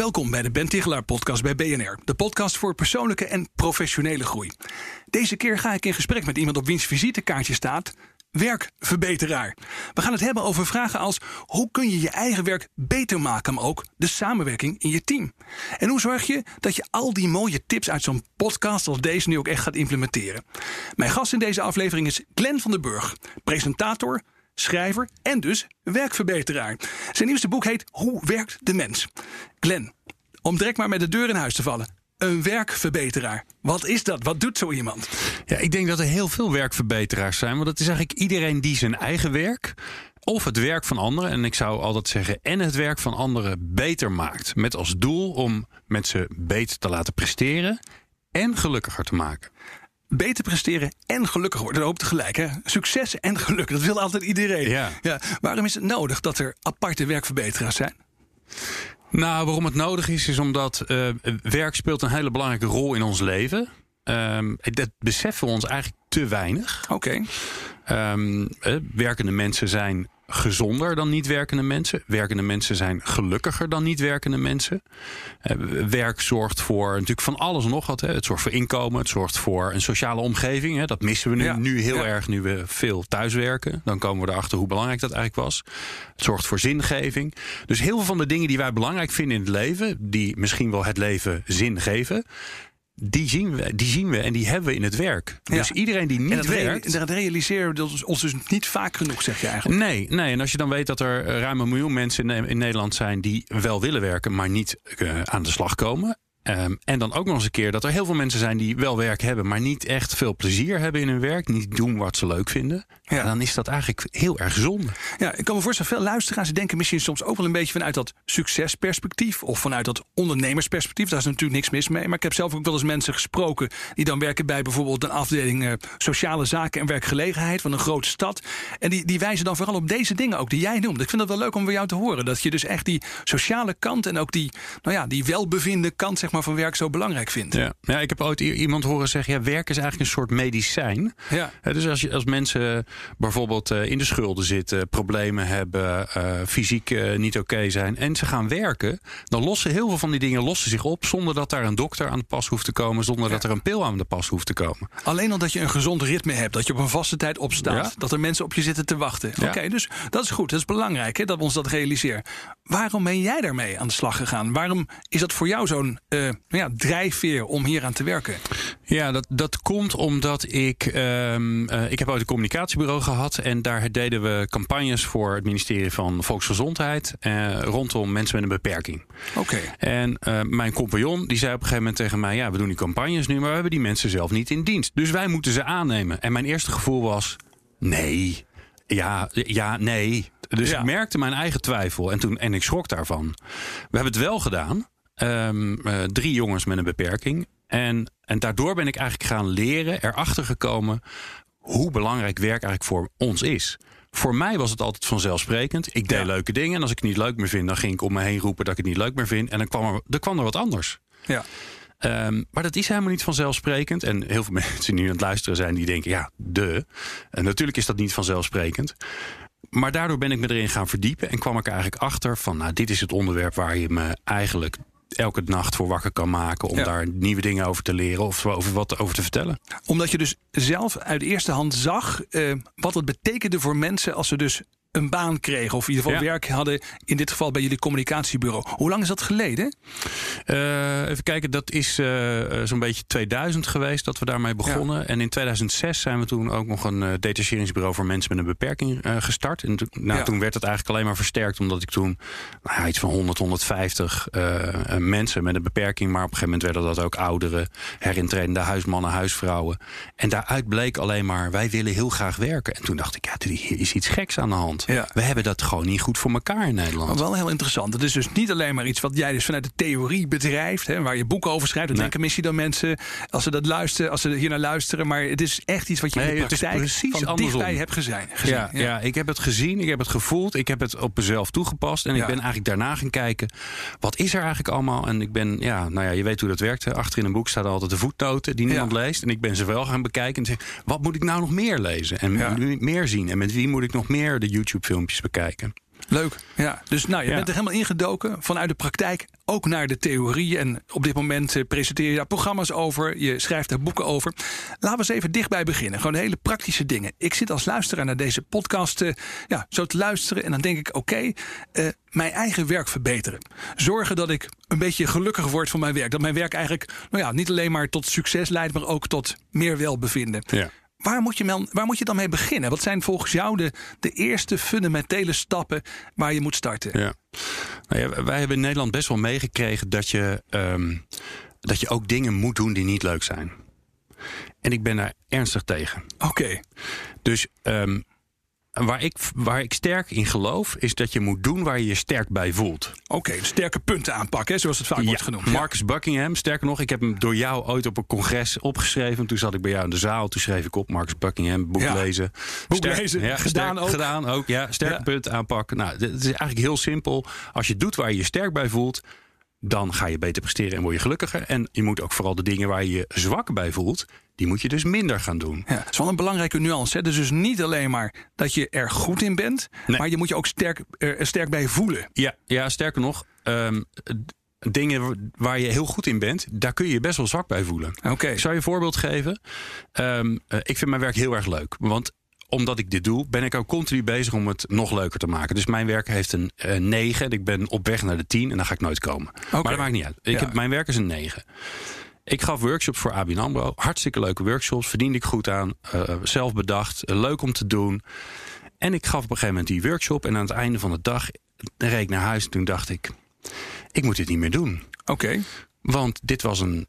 Welkom bij de Ben Tichelaar podcast bij BNR. De podcast voor persoonlijke en professionele groei. Deze keer ga ik in gesprek met iemand op wiens visitekaartje staat werkverbeteraar. We gaan het hebben over vragen als hoe kun je je eigen werk beter maken, maar ook de samenwerking in je team. En hoe zorg je dat je al die mooie tips uit zo'n podcast als deze nu ook echt gaat implementeren. Mijn gast in deze aflevering is Glenn van den Burg, presentator, schrijver en dus werkverbeteraar. Zijn nieuwste boek heet Hoe werkt de mens? Glenn, om direct maar met de deur in huis te vallen. Een werkverbeteraar. Wat is dat? Wat doet zo iemand? Ja, ik denk dat er heel veel werkverbeteraars zijn. Want dat is eigenlijk iedereen die zijn eigen werk of het werk van anderen, en ik zou altijd zeggen, en het werk van anderen beter maakt. Met als doel om mensen beter te laten presteren en gelukkiger te maken. Beter presteren en gelukkig worden, dat hoop tegelijk. Hè? Succes en geluk, dat wil altijd iedereen. Ja. Waarom is het nodig dat er aparte werkverbeteraars zijn? Nou, waarom het nodig is, is omdat uh, werk speelt een hele belangrijke rol in ons leven. Um, dat beseffen we ons eigenlijk te weinig. Oké. Okay. Um, werkende mensen zijn gezonder dan niet werkende mensen. Werkende mensen zijn gelukkiger dan niet werkende mensen. Uh, werk zorgt voor natuurlijk van alles nog wat. Hè. Het zorgt voor inkomen, het zorgt voor een sociale omgeving. Hè. Dat missen we nu, Ja. nu heel Ja. erg nu we veel thuiswerken. Dan komen we erachter hoe belangrijk dat eigenlijk was. Het zorgt voor zingeving. Dus heel veel van de dingen die wij belangrijk vinden in het leven, die misschien wel het leven zin geven. Die zien, we, die zien we en die hebben we in het werk. Ja. Dus iedereen die En niet dat, werkt. dat realiseren we ons- ons dus niet vaak genoeg, zeg je eigenlijk. Nee, nee, en als je dan weet dat er eh, ruim een miljoen mensen in, in Nederland zijn die wel willen werken, maar niet eh, aan de slag komen. Ehm, en dan ook nog eens een keer dat er heel veel mensen zijn die wel werk hebben, maar niet echt veel plezier hebben in hun werk. Niet doen wat ze leuk vinden. Ja. Ja. Dan is dat eigenlijk heel erg zonde. Ja, ik kan me voorstellen, veel luisteraars die denken misschien soms ook wel een beetje vanuit dat succesperspectief of vanuit dat ondernemersperspectief. Daar is natuurlijk niks mis mee. Maar ik heb zelf ook wel eens mensen gesproken die dan werken bij bijvoorbeeld een afdeling eh, sociale zaken en werkgelegenheid van een grote stad. En die, die wijzen dan vooral op deze dingen ook die jij noemt. Ik vind zeg maar, van werk zo belangrijk vindt. Ja. ja, ik heb ooit iemand horen zeggen: ja, werk is eigenlijk een soort medicijn. Ja. Dus als, je, als mensen bijvoorbeeld eh, in de schulden zitten, problemen hebben, eh, fysiek eh, niet oké zijn en ze gaan werken, dan lossen heel veel van die dingen lossen zich op zonder dat daar een dokter aan de pas hoeft te komen, zonder dat er een pil aan de pas hoeft te komen. Alleen al dat je een gezond ritme hebt, dat je op een vaste tijd opstaat, Ja. dat er mensen op je zitten te wachten. Ja. Oké, dus dat is goed, dat is belangrijk hè, dat we ons dat realiseren. Waarom ben jij daarmee aan de slag gegaan? Waarom is dat voor jou zo'n eh, nou ja, drijfveer om hier aan te werken? Ja, dat, dat komt omdat ik. ehm, eh, ik heb ooit een communicatiebureau gehad. En daar deden we campagnes voor het ministerie van Volksgezondheid. eh, rondom mensen met een beperking. Oké, En mijn compagnon die zei op een gegeven moment tegen mij: Ja, we doen die campagnes nu, maar we hebben die mensen zelf niet in dienst. Dus wij moeten ze aannemen. En mijn eerste gevoel was: Nee. Ja, ja, nee. Dus Ja. ik merkte mijn eigen twijfel en, toen, en ik schrok daarvan. We hebben het wel gedaan. Ehm, eh, drie jongens met een beperking. En, en daardoor ben ik eigenlijk gaan leren, erachter gekomen hoe belangrijk werk eigenlijk voor ons is. Voor mij was het altijd vanzelfsprekend. Ik deed Ja. leuke dingen. En als ik het niet leuk meer vind, dan ging ik om me heen roepen dat ik het niet leuk meer vind. En dan kwam er, dan kwam er wat anders. ja. Ehm, maar dat is helemaal niet vanzelfsprekend. En heel veel mensen die nu aan het luisteren zijn, die denken: ja, de. En natuurlijk is dat niet vanzelfsprekend. Maar daardoor ben ik me erin gaan verdiepen en kwam ik eigenlijk achter van: nou, dit is het onderwerp waar je me eigenlijk elke nacht voor wakker kan maken om Ja. daar nieuwe dingen over te leren of over wat over te vertellen. Omdat je dus zelf uit eerste hand zag eh, wat het betekende voor mensen als ze dus een baan kregen. Of in ieder geval Ja. werk hadden, in dit geval bij jullie communicatiebureau. Hoe lang is dat geleden? Eh, even kijken, dat is eh, eh, zo'n beetje 2000 geweest dat we daarmee begonnen. En in 2006 zijn we toen ook nog een detacheringsbureau voor mensen met een beperking gestart. En toen, nou, Ja. toen werd het eigenlijk alleen maar versterkt, omdat ik toen nou, iets van 100, 150 eh, eh, mensen met een beperking, maar op een gegeven moment werden dat ook ouderen, herintredende huismannen, huisvrouwen. En daaruit bleek alleen maar, wij willen heel graag werken. En toen dacht ik, ja, hier is iets geks aan de hand. Nederland. Ja. We hebben dat gewoon niet goed voor elkaar in Nederland. Maar wel heel interessant. Het is dus niet alleen maar iets wat jij dus vanuit de theorie bedrijft, hè, waar je boeken over schrijft. Dat Nee. denken misschien dan mensen als ze dat luisteren, als ze hier naar luisteren. Maar het is echt iets wat je in Nee, de het is praktijk precies van andersom. dichtbij hebt gezien. gezien. Ja, ja. ik heb het gezien, ik heb het gevoeld, ik heb het op mezelf toegepast. En Ja. ik ben eigenlijk daarna gaan kijken, wat is er eigenlijk allemaal? En ik ben, ja, nou ja, je weet hoe dat werkt. hè. Achter in een boek staat altijd de voetnoten die niemand leest. En ik ben ze wel gaan bekijken en zeg, wat moet ik nou nog meer lezen? En meer zien? En met wie moet ik nog meer de YouTube-filmpjes bekijken? Leuk. Ja. Dus nou, je Ja. bent er helemaal ingedoken vanuit de praktijk, ook naar de theorie. En op dit moment eh, presenteer je daar programma's over, je schrijft daar boeken over. Laten we eens even dichtbij beginnen. Gewoon hele praktische dingen. Ik zit als luisteraar naar deze podcast eh, ja, zo te luisteren en dan denk ik, oké, eh, mijn eigen werk verbeteren. Zorgen dat ik een beetje gelukkiger word van mijn werk. Dat mijn werk eigenlijk nou ja, niet alleen maar tot succes leidt, maar ook tot meer welbevinden. Ja. Waar moet, je dan, waar moet je dan mee beginnen? Wat zijn volgens jou de, de eerste fundamentele stappen waar je moet starten? Ja. Nou ja, wij hebben in Nederland best wel meegekregen dat je, ehm, dat je ook dingen moet doen die niet leuk zijn. En ik ben daar ernstig tegen. Oké, Dus ehm, waar, ik, waar ik sterk in geloof, is dat je moet doen waar je je sterk bij voelt. oké. sterke punten aanpakken, zoals het vaak wordt genoemd. Marcus Buckingham, sterker nog, ik heb hem door jou ooit op een congres opgeschreven. Toen zat ik bij jou in de zaal, toen schreef ik op Marcus Buckingham, boek Ja. lezen. Boek lezen, gedaan ook. Gedaan ook, ja. Sterke punten aanpakken. Nou, het is eigenlijk heel simpel. Als je doet waar je je sterk bij voelt, dan ga je beter presteren en word je gelukkiger. En je moet ook vooral de dingen waar je je zwak bij voelt, die moet je dus minder gaan doen. Ja, dat is wel een belangrijke nuance. Hè? Dus, dus niet alleen maar dat je er goed in bent, Nee. maar je moet je ook sterk, er sterk bij voelen. Ja, ja sterker nog, ehm, dingen waar je heel goed in bent, daar kun je je best wel zwak bij voelen. Oké, Ik zal je een voorbeeld geven. Ehm, eh, ik vind mijn werk heel erg leuk. Want omdat ik dit doe, ben ik ook continu bezig om het nog leuker te maken. Dus mijn werk heeft een eh 9. en Ik ben op weg naar de 10 en dan ga ik nooit komen. Maar dat maakt niet uit. Ik Ja. heb, mijn werk is een 9. Ik gaf workshops voor ABN AMRO. Hartstikke leuke workshops. Verdiende ik goed aan. eh, zelf bedacht. eh, leuk om te doen. En ik gaf op een gegeven moment die workshop. En aan het einde van de dag reed ik naar huis. En toen dacht ik, ik moet dit niet meer doen. oké. Want dit was een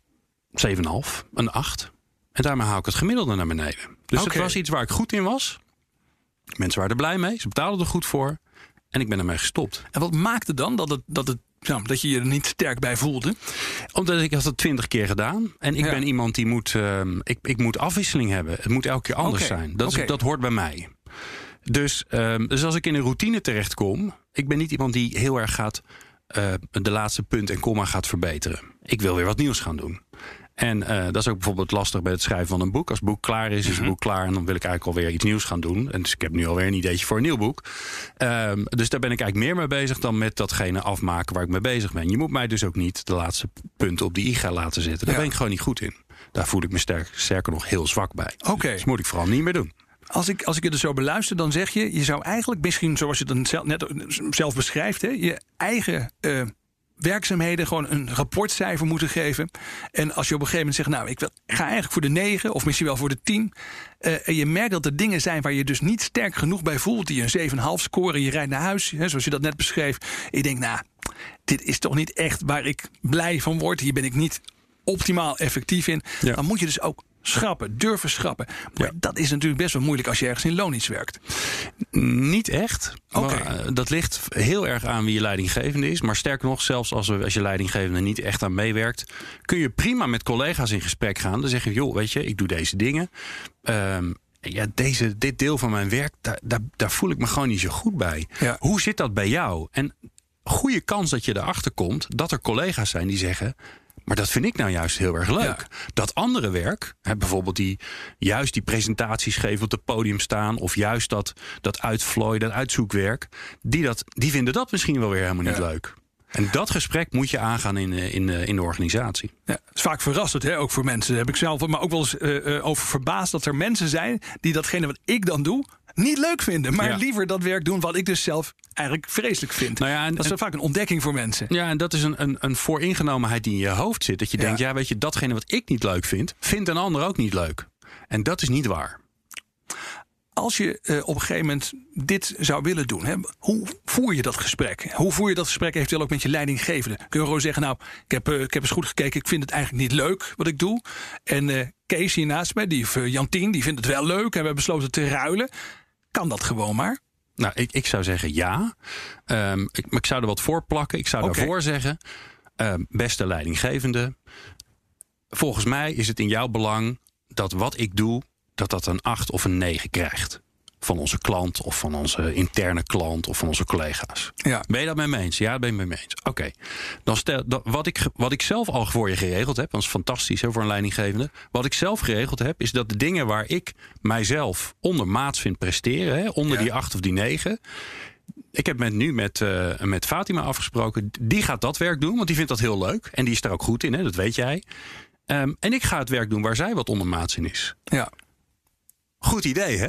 7,5, een 8. En daarmee haal ik het gemiddelde naar beneden. Dus het was iets waar ik goed in was. Mensen waren er blij mee. Ze betaalden er goed voor. En ik ben ermee gestopt. En wat maakte dan dat, het, dat, het, nou, dat je je er niet sterk bij voelde? Omdat ik had het twintig keer gedaan. En ik Ja. ben iemand die moet... ehm, ik, ik moet afwisseling hebben. Het moet elke keer anders zijn. Dat, is- dat hoort bij mij. Dus, ehm, dus als ik in een routine terechtkom... Ik ben niet iemand die heel erg gaat... eh, de laatste punt en komma gaat verbeteren. Ik wil weer wat nieuws gaan doen. En eh, dat is ook bijvoorbeeld lastig bij het schrijven van een boek. Als het boek klaar is, is Mhm. het boek klaar. En dan wil ik eigenlijk alweer iets nieuws gaan doen. En dus ik heb nu alweer een ideetje voor een nieuw boek. Ehm, dus daar ben ik eigenlijk meer mee bezig dan met datgene afmaken waar ik mee bezig ben. Je moet mij dus ook niet de laatste punten op die i gaan laten zetten. Daar Ja. ben ik gewoon niet goed in. Daar voel ik me sterk, sterker nog heel zwak bij. Oké. Dus moet ik vooral niet meer doen. Als ik, als ik het er zo beluister, dan zeg je... je zou eigenlijk misschien, zoals je het net zelf beschrijft... Hè, je eigen eh, werkzaamheden gewoon een rapportcijfer moeten geven. En als je op een gegeven moment zegt... nou, ik wil, ik ga eigenlijk voor de 9 of misschien wel voor de 10... eh, en je merkt dat er dingen zijn waar je dus niet sterk genoeg bij voelt... die een 7,5 scoren, je rijdt naar huis, hè, zoals je dat net beschreef... en je denkt, nou, dit is toch niet echt waar ik blij van word. Hier ben ik niet optimaal effectief in. Ja. Dan moet je dus ook schrappen, durven schrappen. Maar Ja. dat is natuurlijk best wel moeilijk als je ergens in loondienst werkt. Niet echt. Eh, dat ligt heel erg aan wie je leidinggevende is. Maar sterker nog, zelfs als, als je leidinggevende niet echt aan meewerkt, kun je prima met collega's in gesprek gaan. Dan zeg je, joh, weet je, ik doe deze dingen. Ehm, ja, deze, dit deel van mijn werk, daar, daar, daar voel ik me gewoon niet zo goed bij. Ja. Hoe zit dat bij jou? En goede kans dat je erachter komt dat er collega's zijn die zeggen. Maar dat vind ik nou juist heel erg leuk. Ja. Dat andere werk, hè, bijvoorbeeld die juist die presentaties geven op het podium staan, of juist dat, dat uitvlooien, dat uitzoekwerk, die, dat, die vinden dat misschien wel weer helemaal niet Ja. leuk. En dat gesprek moet je aangaan in, eh, in, eh, in de organisatie. Ja, het is vaak verrassend, hè, ook voor mensen. Daar heb ik zelf maar ook wel eens eh, over verbaasd dat er mensen zijn die datgene wat ik dan doe niet leuk vinden, maar Ja. liever dat werk doen wat ik dus zelf eigenlijk vreselijk vind. Nou ja, en- dat is en- vaak een ontdekking voor mensen. Ja, en dat is een, een, een vooringenomenheid die in je hoofd zit. Dat je Ja. denkt, ja, weet je, datgene wat ik niet leuk vind, vindt een ander ook niet leuk. En dat is niet waar. Als je eh, op een gegeven moment dit zou willen doen, hè, hoe voer je dat gesprek? Hoe voer je dat gesprek eventueel ook met je leidinggevende? Kun je gewoon zeggen, nou, ik heb, eh, ik heb eens goed gekeken, ik vind het eigenlijk niet leuk wat ik doe. En eh, Kees hier naast mij, die, Jantien, die vindt het wel leuk en we hebben besloten te ruilen. Kan dat gewoon maar? Nou, ik, ik zou zeggen ja. Ehm, ik, maar ik zou er wat voor plakken. Ik zou daarvoor zeggen, ehm, beste leidinggevende, volgens mij is het in jouw belang dat wat ik doe, dat dat een 8 of een 9 krijgt. Van onze klant of van onze interne klant of van onze collega's. Ja. Ben je dat met me eens? Ja, dat ben ik met me eens. Oké. Dan stel dat, wat, ik, wat ik zelf al voor je geregeld heb, dat is fantastisch hè, voor een leidinggevende. Wat ik zelf geregeld heb, is dat de dingen waar ik mijzelf ondermaats vind presteren, hè, onder Ja. die 8 of die 9. Ik heb met, nu met, eh, met Fatima afgesproken. Die gaat dat werk doen, want die vindt dat heel leuk. En die is daar ook goed in, hè, dat weet jij. Ehm, en ik ga het werk doen waar zij wat ondermaats in is. Ja, Goed idee, hè?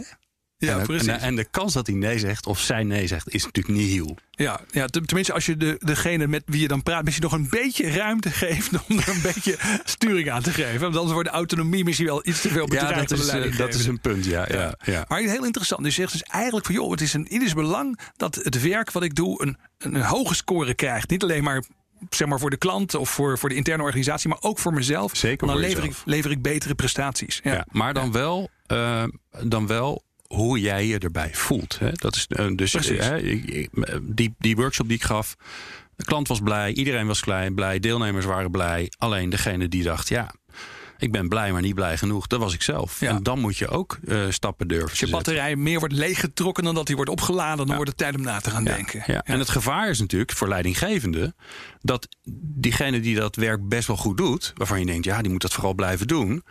Ja en, precies. En, en de kans dat hij nee zegt of zij nee zegt, is natuurlijk niet heel. Ja, ja, ten- tenminste als je de, degene met wie je dan praat... misschien nog een beetje ruimte geeft om er een beetje sturing aan te geven. Want anders wordt de autonomie misschien wel iets te veel bedreigd. Ja, dat door de is, eh, dat is een punt, ja. ja, ja. Maar heel interessant. Dus je zegt dus eigenlijk van joh, het is een ieders belang dat het werk wat ik doe een, een, een hoge score krijgt. Niet alleen maar zeg maar voor de klant of voor, voor de interne organisatie, maar ook voor mezelf. Zeker dan voor lever ik, lever ik betere prestaties. Ja. Ja, maar dan wel, eh, dan wel hoe jij je erbij voelt. Hè? Dat is eh, dus Precies. eh, die, die workshop die ik gaf. De klant was blij, iedereen was blij, blij, deelnemers waren blij. Alleen degene die dacht, ja, ik ben blij, maar niet blij genoeg. Dat was ik zelf. Ja. En dan moet je ook eh, stappen durven Als je zetten. batterij meer wordt leeggetrokken dan dat die wordt opgeladen, dan wordt het tijd om na te gaan Ja, denken. Ja. En het gevaar is natuurlijk voor leidinggevenden dat diegene die dat werk best wel goed doet, waarvan je denkt, ja, die moet dat vooral blijven doen.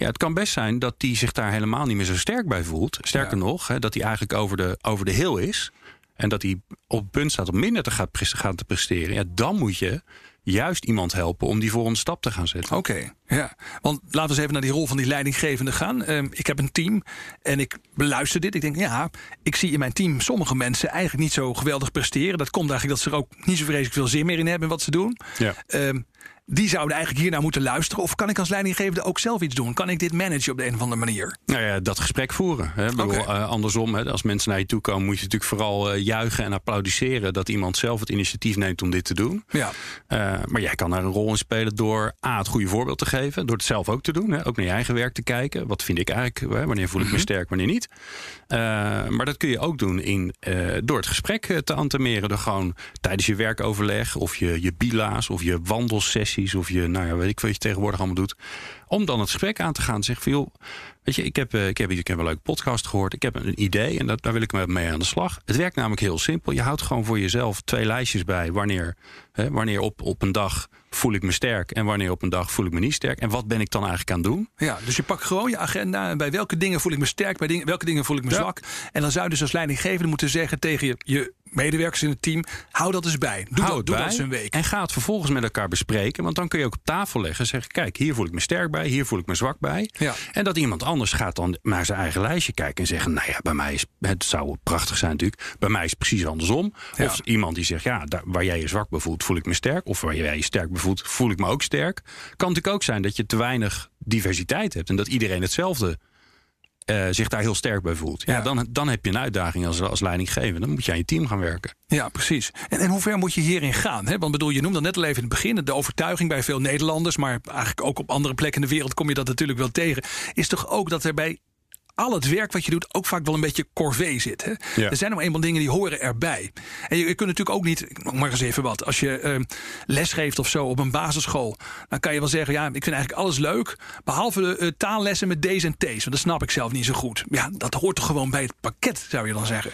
Ja, het kan best zijn dat die zich daar helemaal niet meer zo sterk bij voelt. Sterker Ja. nog, hè, dat hij eigenlijk over de, over de hill is. En dat hij op het punt staat om minder te gaan, te presteren. Ja, dan moet je juist iemand helpen om die volgende stap te gaan zetten. Oké, ja. Want laten we eens even naar die rol van die leidinggevende gaan. Ehm, ik heb een team en ik beluister dit. Ik denk, ja, ik zie in mijn team sommige mensen eigenlijk niet zo geweldig presteren. Dat komt eigenlijk dat ze er ook niet zo vreselijk veel zin meer in hebben in wat ze doen. Ja. Ehm, die zouden eigenlijk hiernaar moeten luisteren. Of kan ik als leidinggevende ook zelf iets doen? Kan ik dit managen op de een of andere manier? Nou ja, dat gesprek voeren. Hè. Bedoel, eh, andersom, hè, als mensen naar je toe komen, moet je natuurlijk vooral eh, juichen en applaudisseren dat iemand zelf het initiatief neemt om dit te doen. Ja, Eh, maar jij kan daar een rol in spelen door A, het goede voorbeeld te geven. Door het zelf ook te doen. Hè? Ook naar je eigen werk te kijken. Wat vind ik eigenlijk? Hè? Wanneer voel ik me sterk, wanneer niet? Maar dat kun je ook doen in, door het gesprek te antameren. Door gewoon tijdens je werkoverleg of je, je bila's of je of je, nou ja, weet ik wat je tegenwoordig allemaal doet. Om dan het gesprek aan te gaan. Zeggen van joh, weet je, ik heb, eh, ik heb, ik heb een leuke podcast gehoord. Ik heb een idee en dat, daar wil ik me mee aan de slag. Het werkt namelijk heel simpel. Je houdt gewoon voor jezelf twee lijstjes bij. Wanneer, hè, wanneer op, op een dag voel ik me sterk en wanneer op een dag voel ik me niet sterk. En wat ben ik dan eigenlijk aan het doen? ja, dus je pakt gewoon je agenda. En bij welke dingen voel ik me sterk, bij dingen, welke dingen voel ik me Ja. zwak. En dan zou je dus als leidinggevende moeten zeggen tegen je, je medewerkers in het team: hou dat eens bij. Doe, dat, doe bij dat eens een week. En ga het vervolgens met elkaar bespreken. Want dan kun je ook op tafel leggen en zeggen: Kijk, hier voel ik me sterk bij, hier voel ik me zwak bij. Ja. En dat iemand anders gaat dan naar zijn eigen lijstje kijken en zeggen: Nou ja, bij mij is het zou prachtig zijn natuurlijk. Bij mij is het precies andersom. Ja. Of iemand die zegt: Ja, daar, waar jij je zwak bij voelt, voel ik me sterk. Of waar jij je sterk bij voelt, voel ik me ook sterk. Kan natuurlijk ook zijn dat je te weinig diversiteit hebt en dat iedereen hetzelfde. Eh, zich daar heel sterk bij voelt. Ja, Ja. Dan, dan heb je een uitdaging als, als leidinggevende. Dan moet je aan je team gaan werken. Ja, precies. En, en hoe ver moet je hierin gaan? Hè? Want bedoel, je noemde dat net al even in het begin. De overtuiging bij veel Nederlanders, maar eigenlijk ook op andere plekken in de wereld kom je dat natuurlijk wel tegen. Is toch ook dat er bij al het werk wat je doet ook vaak wel een beetje corvée zit. Hè? Ja. Er zijn nou eenmaal dingen die horen erbij. En je, je kunt natuurlijk ook niet, maar eens even wat, als je eh, les geeft of zo op een basisschool, dan kan je wel zeggen, ja, ik vind eigenlijk alles leuk, behalve de eh, taallessen met D's en T's, want dat snap ik zelf niet zo goed. Ja, dat hoort toch gewoon bij het pakket, zou je dan zeggen.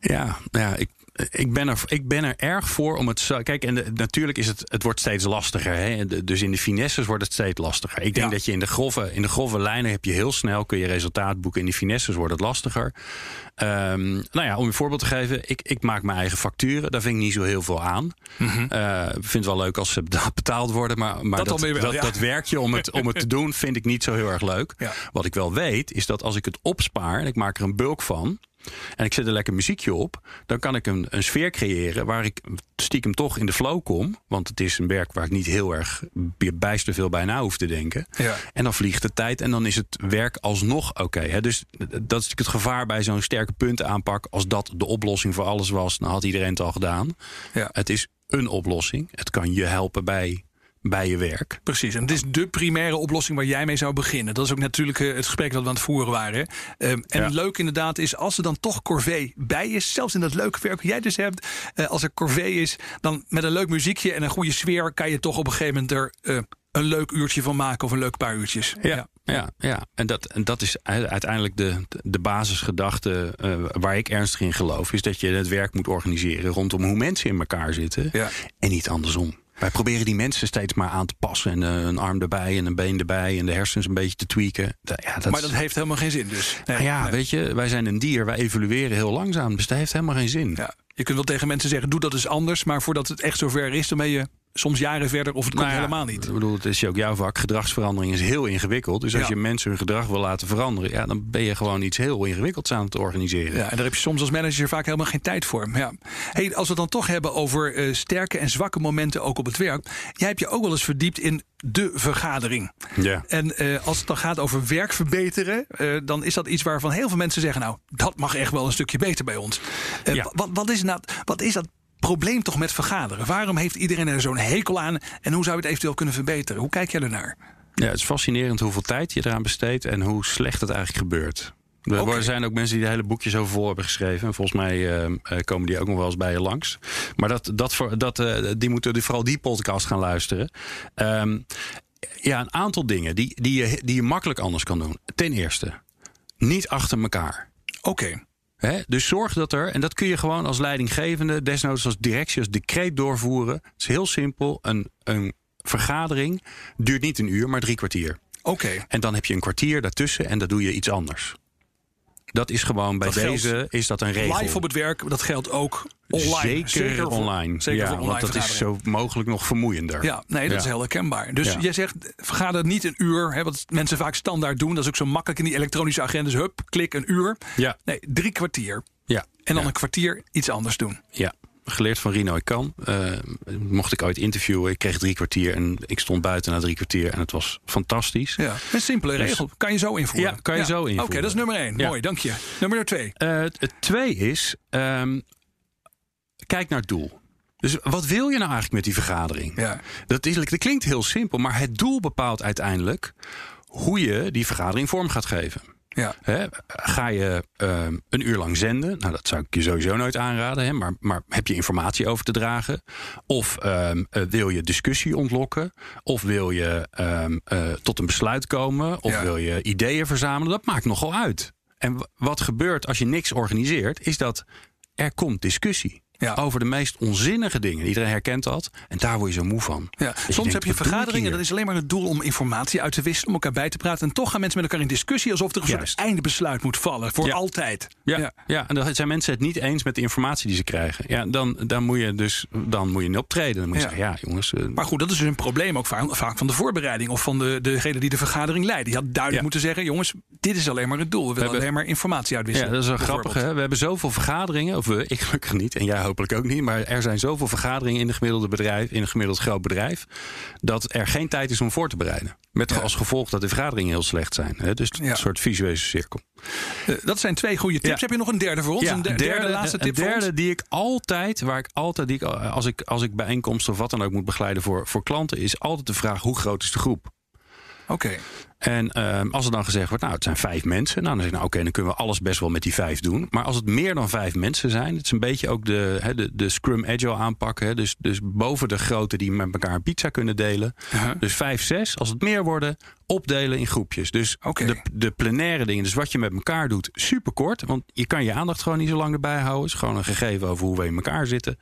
Ja, ja ik, ik, ben er, ik ben er erg voor om het. Kijk, en de- natuurlijk is het, het wordt steeds lastiger. Hè? De- Dus in de finesses wordt het steeds lastiger. Ik denk Ja. dat je in de grove, in de grove lijnen heb je heel snel kun je resultaat boeken. In de finesses wordt het lastiger. Ehm, nou ja, om een voorbeeld te geven, ik, ik maak mijn eigen facturen. Daar vind ik niet zo heel veel aan. Ik vind het wel leuk als ze beta- betaald worden, maar, maar. Dat dat, ja. werkje om het, om het te doen, vind ik niet zo heel erg leuk. Ja. Wat ik wel weet, is dat als ik het opspaar en ik maak er een bulk van. En ik zet er lekker muziekje op. Dan kan ik een, een sfeer creëren waar ik stiekem toch in de flow kom. Want het is een werk waar ik niet heel erg bijster veel bij na hoef te denken. Ja. En dan vliegt de tijd en dan is het werk alsnog oké. hè. dus dat is het gevaar bij zo'n sterke puntenaanpak. Als dat de oplossing voor alles was, dan had iedereen het al gedaan. Ja. Het is een oplossing. Het kan je helpen bij bij je werk. Precies, en het is de primaire oplossing waar jij mee zou beginnen. Dat is ook natuurlijk eh, het gesprek dat we aan het voeren waren. Um, en Ja. leuk inderdaad is, als er dan toch corvée bij is... zelfs in dat leuke werk wat jij dus hebt... eh, als er corvée is, dan met een leuk muziekje en een goede sfeer... kan je toch op een gegeven moment er een leuk uurtje van maken... of een leuk paar uurtjes. Ja, ja, ja. En, dat, en dat is uiteindelijk de, de basisgedachte waar ik ernstig in geloof. Is dat je het werk moet organiseren rondom hoe mensen in elkaar zitten. Ja. En niet andersom. Wij proberen die mensen steeds maar aan te passen. En eh, een arm erbij en een been erbij. En de hersens een beetje te tweaken. Ja, dat Maar dat heeft helemaal geen zin dus. Nee, Nou ja, nee. weet je, wij zijn een dier. Wij evolueren heel langzaam. Dus dat heeft helemaal geen zin. Ja. Je kunt wel tegen mensen zeggen, doe dat eens anders. Maar voordat het echt zover is, dan ben je soms jaren verder... of het komt Nou ja, helemaal niet. Ik bedoel, het is ook jouw vak. Gedragsverandering is heel ingewikkeld. Dus als Ja. je mensen hun gedrag wil laten veranderen, ja, dan ben je gewoon iets heel ingewikkelds aan het organiseren. Ja, en daar heb je soms als manager vaak helemaal geen tijd voor. Ja. Hey, als we het dan toch hebben over eh, sterke en zwakke momenten ook op het werk. Jij hebt je ook wel eens verdiept in de vergadering. Ja. En eh, als het dan gaat over werk verbeteren, eh, dan is dat iets waarvan heel veel mensen zeggen: Nou, dat mag echt wel een stukje beter bij ons. Ja. wat, wat, is nou, wat is dat probleem toch met vergaderen? Waarom heeft iedereen er zo'n hekel aan en hoe zou je het eventueel kunnen verbeteren? Hoe kijk jij ernaar? Ja, het is fascinerend hoeveel tijd je eraan besteedt en hoe slecht het eigenlijk gebeurt. Er zijn ook mensen die er hele boekjes over voor hebben geschreven. En volgens mij eh, eh, komen die ook nog wel eens bij je langs. Maar dat, dat, voor- dat, eh, die moeten vooral die podcast gaan luisteren. Ehm, ja, een aantal dingen die, die, je, die je makkelijk anders kan doen. Ten eerste, niet achter elkaar. Oké, Dus zorg dat er, en dat kun je gewoon als leidinggevende, desnoods als directie, als decreet doorvoeren. Het is heel simpel. Een, een vergadering duurt niet een uur, maar drie kwartier. oké. En dan heb je een kwartier daartussen en dan doe je iets anders. Dat is gewoon bij Dat geldt deze is dat een regel. Live op het werk, dat geldt ook online. Zeker, voor- online. Zeker ja, voor online want dat is zo mogelijk nog vermoeiender. Ja, nee, dat Ja. is heel herkenbaar. Dus Ja. jij zegt, vergader niet een uur, hè, wat mensen vaak standaard doen. Dat is ook zo makkelijk in die elektronische agendas. Hup, klik een uur. Ja, Nee, drie kwartier. ja, En dan een kwartier iets anders doen. ja. Geleerd van Rino kan. Eh, mocht ik ooit interviewen. Ik kreeg drie kwartier en ik stond buiten na drie kwartier. En het was fantastisch. Ja. Een simpele Dus- regel. Kan je zo invoeren. Ja, kan je zo invoeren. Oké, dat is nummer één. Ja. Mooi, dank je. Nummer twee. Eh, het twee is, ehm, kijk naar het doel. Dus wat wil je nou eigenlijk met die vergadering? Ja. Dat, is, dat klinkt heel simpel, maar het doel bepaalt uiteindelijk hoe je die vergadering vorm gaat geven. Ja. Hè, ga je ehm, een uur lang zenden? Nou, dat zou ik je sowieso nooit aanraden. Hè, maar, maar heb je informatie over te dragen? Of ehm, eh, wil je discussie ontlokken? Of wil je ehm, eh, tot een besluit komen? Of Ja. wil je ideeën verzamelen? Dat maakt nogal uit. En wat gebeurt als je niks organiseert, is dat er komt discussie. Ja. Over de meest onzinnige dingen. Iedereen herkent dat. En daar word je zo moe van. Ja. Dat Soms denkt, heb je vergaderingen, dat is alleen maar het doel om informatie uit te wisselen, om elkaar bij te praten. En toch gaan mensen met elkaar in discussie alsof er een soort Juist. eindbesluit moet vallen. Voor Ja. altijd. Ja, ja. en dan zijn mensen het niet eens met de informatie die ze krijgen. Ja, dan, dan moet je dus dan moet je niet optreden. Dan moet je Ja. zeggen, ja jongens. eh, Maar goed, dat is dus een probleem ook vaak, vaak van de voorbereiding of van de, degene die de vergadering leidt. Die had duidelijk Ja. moeten zeggen: jongens, dit is alleen maar het doel. We willen hebben- alleen maar informatie ja, uitwisselen. dat is wel grappig. Hè? We hebben zoveel vergaderingen. Of we, ik gelukkig niet. En jij hopelijk ook niet. Maar er zijn zoveel vergaderingen in een gemiddelde bedrijf. In een gemiddeld groot bedrijf. Dat er geen tijd is om voor te bereiden. Met Ja. als gevolg dat de vergaderingen heel slecht zijn. Hè? Dus Ja. een soort visuele cirkel. Eh, dat zijn twee goede tips. Ja. heb je nog een derde voor ons? een de- derde, laatste een tip voor derde ons? die ik altijd, waar ik altijd, die ik, als ik als ik bijeenkomsten of wat dan ook moet begeleiden voor, voor klanten, is altijd de vraag hoe groot is de groep? Oké. En ehm, als er dan gezegd wordt, nou, het zijn vijf mensen. Nou, dan zeg ik, nou, oké, dan kunnen we alles best wel met die vijf doen. Maar als het meer dan vijf mensen zijn, het is een beetje ook de, hè, de, de Scrum Agile aanpakken. Hè, dus, dus boven de grote die met elkaar een pizza kunnen delen. Dus vijf, zes. Als het meer worden, opdelen in groepjes. Dus Oké. de, de plenaire dingen, dus wat je met elkaar doet, super kort. Want je kan je aandacht gewoon niet zo lang erbij houden. Het is gewoon een gegeven over hoe we in elkaar zitten.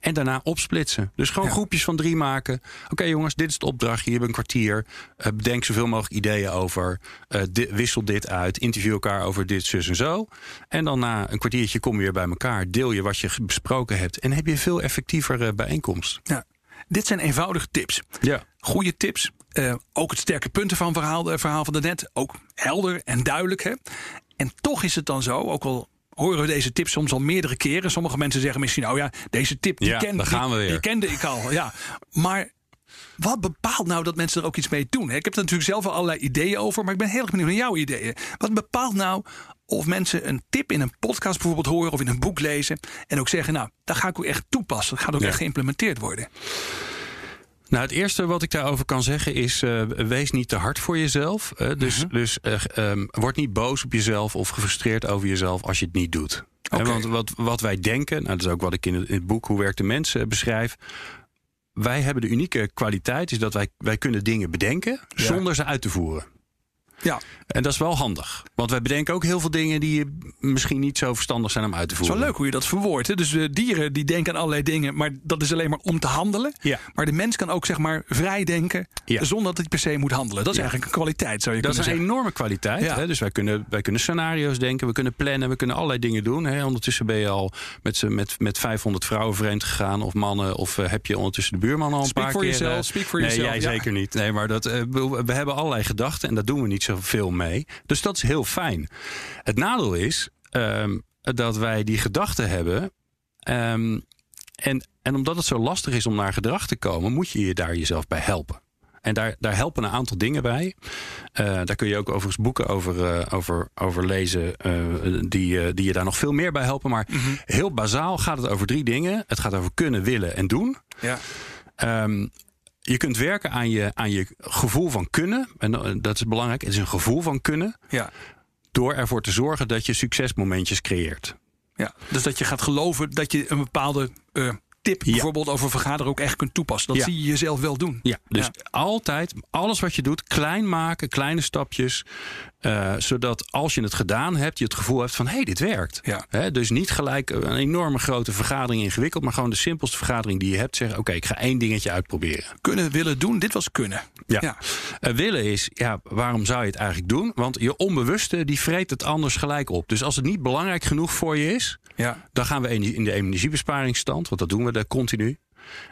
En daarna opsplitsen. Dus gewoon Ja. groepjes van drie maken. Oké jongens, dit is het opdrachtje. Je hebt een kwartier. Eh, bedenk zoveel mogelijk ideeën over. Eh, wissel dit uit. Interview elkaar over dit, zus en zo. En dan na een kwartiertje kom je weer bij elkaar. Deel je wat je besproken hebt. En heb je veel effectiever eh, bijeenkomst. Ja. Dit zijn eenvoudige tips. Ja. Goede tips. Eh, ook het sterke punten van verhaal, eh, verhaal van de net. Ook helder en duidelijk. Hè? En toch is het dan zo, ook al horen we deze tips soms al meerdere keren. Sommige mensen zeggen misschien, oh ja, deze tip die, Ja, ken, die, die kende ik al. Ja. Maar wat bepaalt nou dat mensen er ook iets mee doen? hè? Ik heb er natuurlijk zelf al allerlei ideeën over, maar ik ben heel erg benieuwd naar jouw ideeën. Wat bepaalt nou of mensen een tip in een podcast bijvoorbeeld horen of in een boek lezen en ook zeggen, nou, dat ga ik ook echt toepassen. Dat gaat ook Ja. echt geïmplementeerd worden. Nou, het eerste wat ik daarover kan zeggen is: uh, wees niet te hard voor jezelf. Uh, dus uh -huh. dus um, word niet boos op jezelf of gefrustreerd over jezelf als je het niet doet. Okay. want wat, wat wij denken, nou, dat is ook wat ik in het, in het boek Hoe werkt de mens beschrijf. Wij hebben de unieke kwaliteit is dat wij, wij kunnen dingen bedenken ja. zonder ze uit te voeren. Ja. En dat is wel handig. Want wij bedenken ook heel veel dingen die misschien niet zo verstandig zijn om uit te voeren. Het is wel leuk hoe je dat verwoordt. Hè? Dus uh, dieren die denken aan allerlei dingen, maar dat is alleen maar om te handelen. Ja. Maar de mens kan ook zeg maar vrij denken ja. zonder dat hij per se moet handelen. Dat is ja. eigenlijk een kwaliteit, zou je dat kunnen zeggen. Dat is een enorme kwaliteit. Hè? Dus wij kunnen, wij kunnen scenario's denken, we kunnen plannen, we kunnen allerlei dingen doen. Hè? Ondertussen ben je al met, met, met 500 vrouwen vreemd gegaan of mannen. Of uh, heb je ondertussen de buurman al een speak paar keer... Yourself, speak for nee, yourself. jij zeker niet. Nee, maar dat, uh, we, we hebben allerlei gedachten en daar doen we niet zoveel mee. Dus dat is heel fijn. Het nadeel is um, dat wij die gedachten hebben. Um, en, en omdat het zo lastig is om naar gedrag te komen, moet je je daar jezelf bij helpen. En daar, daar helpen een aantal dingen bij. Uh, daar kun je ook overigens boeken over, uh, over, over lezen. Uh, die, die je daar nog veel meer bij helpen. Maar Mhm. mm -hmm. heel bazaal gaat het over drie dingen. Het gaat over kunnen, willen en doen. Ja. Um, je kunt werken aan je, aan je gevoel van kunnen. En dat is belangrijk. Het is een gevoel van kunnen. Ja. Door ervoor te zorgen dat je succesmomentjes creëert. Ja, dus dat je gaat geloven dat je een bepaalde uh, tip, ja. bijvoorbeeld over vergaderen, ook echt kunt toepassen. Dat ja. zie je jezelf wel doen. Ja, dus Ja. altijd alles wat je doet, klein maken, kleine stapjes. Uh, zodat als je het gedaan hebt, je het gevoel hebt van hé, hey, dit werkt. Ja. He, dus niet gelijk een enorme grote vergadering ingewikkeld, maar gewoon de simpelste vergadering die je hebt. Zeggen, oké, okay, ik ga één dingetje uitproberen. Kunnen, willen, doen. Dit was kunnen. Ja. Ja. Uh, willen is, ja, waarom zou je het eigenlijk doen? Want je onbewuste, die vreet het anders gelijk op. Dus als het niet belangrijk genoeg voor je is, Ja. dan gaan we in de energiebesparingsstand, want dat doen we daar continu.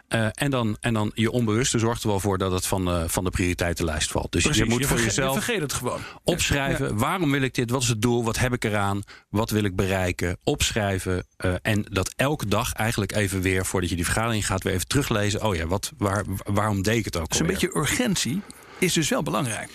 Uh, en, dan, en dan je onbewuste zorgt er wel voor dat het van, uh, van de prioriteitenlijst valt. Dus Precies, je moet je voor vergeet, jezelf je vergeet het gewoon. opschrijven. Ja. Waarom wil ik dit? Wat is het doel? Wat heb ik eraan? Wat wil ik bereiken? Opschrijven. Uh, en dat elke dag eigenlijk even weer, voordat je die vergadering gaat, weer even teruglezen. Oh ja, wat, waar, waarom deed ik het ook Dus een alweer? beetje urgentie is dus wel belangrijk.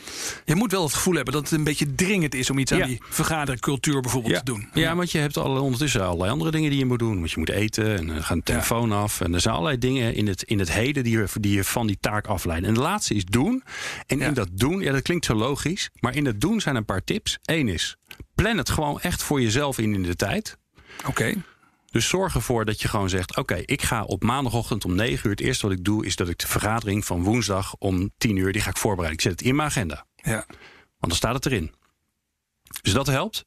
Je moet wel het gevoel hebben dat het een beetje dringend is om iets Ja. aan die vergadercultuur bijvoorbeeld ja. te doen. Ja, want je hebt al ondertussen allerlei andere dingen die je moet doen. Want je moet eten en dan gaat de telefoon af. En er zijn allerlei dingen in het, in het heden die je, die je van die taak afleiden. En de laatste is doen. En in dat doen, ja, dat klinkt zo logisch. Maar in dat doen zijn een paar tips. Eén is, plan het gewoon echt voor jezelf in in de tijd. Oké. Dus zorg ervoor dat je gewoon zegt: Oké, ik ga op maandagochtend om 9 uur. Het eerste wat ik doe is dat ik de vergadering van woensdag om 10 uur. die ga ik voorbereiden. Ik zet het in mijn agenda. Ja. Want dan staat het erin. Dus dat helpt.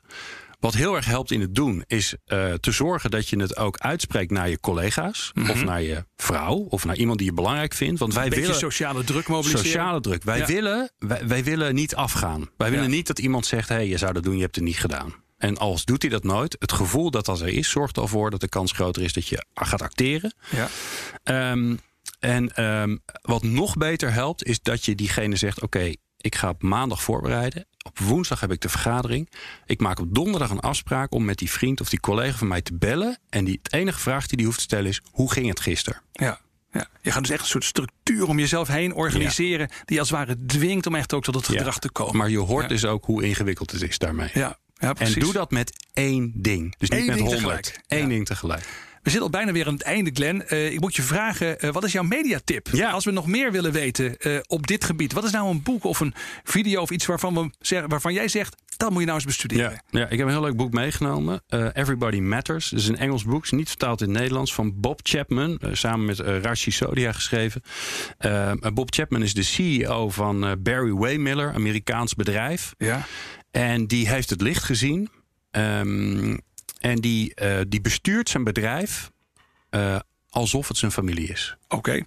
Wat heel erg helpt in het doen is uh, te zorgen dat je het ook uitspreekt naar je collega's. Mhm. Of naar je vrouw. Of naar iemand die je belangrijk vindt. Want wij Een willen. sociale druk mobiliseren. Sociale druk. Wij, Ja. willen, wij, wij willen niet afgaan. Wij willen niet dat iemand zegt: hé, hey, je zou dat doen, je hebt het niet gedaan. En als doet hij dat nooit, het gevoel dat dat er is, zorgt ervoor dat de kans groter is dat je gaat acteren. Ja. Um, en um, wat nog beter helpt, is dat je diegene zegt: Oké, okay, ik ga op maandag voorbereiden. Op woensdag heb ik de vergadering. Ik maak op donderdag een afspraak om met die vriend of die collega van mij te bellen. En die, het enige vraag die die hoeft te stellen is: Hoe ging het gisteren? Ja. Ja. Je gaat dus echt een soort structuur om jezelf heen organiseren. Ja. die als het ware dwingt om echt ook tot het gedrag ja. te komen. Maar je hoort ja. dus ook hoe ingewikkeld het is daarmee. Ja. Ja, en doe dat met één ding. Dus niet Eén met honderd. Eén Ja. ding tegelijk. We zitten al bijna weer aan het einde, Glenn. Uh, ik moet je vragen, uh, wat is jouw mediatip? Ja. Als we nog meer willen weten uh, op dit gebied. Wat is nou een boek of een video of iets waarvan, we zeggen, waarvan jij zegt... dat moet je nou eens bestuderen? Ja, ja ik heb een heel leuk boek meegenomen. Everybody Matters. Het is een Engels boek. is niet vertaald in het Nederlands. Van Bob Chapman. Samen met Rashi Sodia geschreven. Bob Chapman is de CEO van Barry Waymiller. Amerikaans bedrijf. Ja. En die heeft het licht gezien. Um, en die, uh, die bestuurt zijn bedrijf uh, alsof het zijn familie is. Oké. Okay.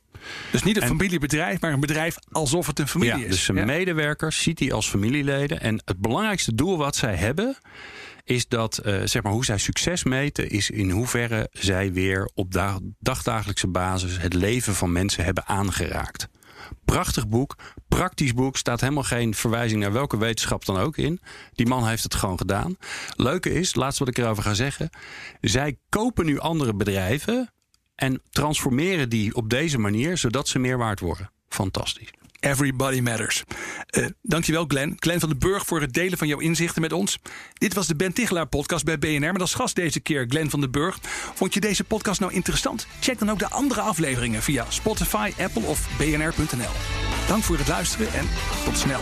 Dus niet een en, familiebedrijf, maar een bedrijf alsof het een familie ja, is. Dus zijn ja? medewerkers ziet hij als familieleden. En het belangrijkste doel wat zij hebben, is dat uh, zeg maar hoe zij succes meten, is in hoeverre zij weer op dag, dagdagelijkse basis het leven van mensen hebben aangeraakt. Prachtig boek, praktisch boek, staat helemaal geen verwijzing naar welke wetenschap dan ook in. Die man heeft het gewoon gedaan. Leuke is, laatste wat ik erover ga zeggen, zij kopen nu andere bedrijven en transformeren die op deze manier, zodat ze meer waard worden. Fantastisch. Everybody Matters. Uh, dankjewel Glenn. Glenn van den Burg voor het delen van jouw inzichten met ons. Dit was de Ben Tichelaar podcast bij BNR. Met als gast deze keer Glenn van den Burg. Vond je deze podcast nou interessant? Check dan ook de andere afleveringen via Spotify, Apple of bnr.nl. Dank voor het luisteren en tot snel.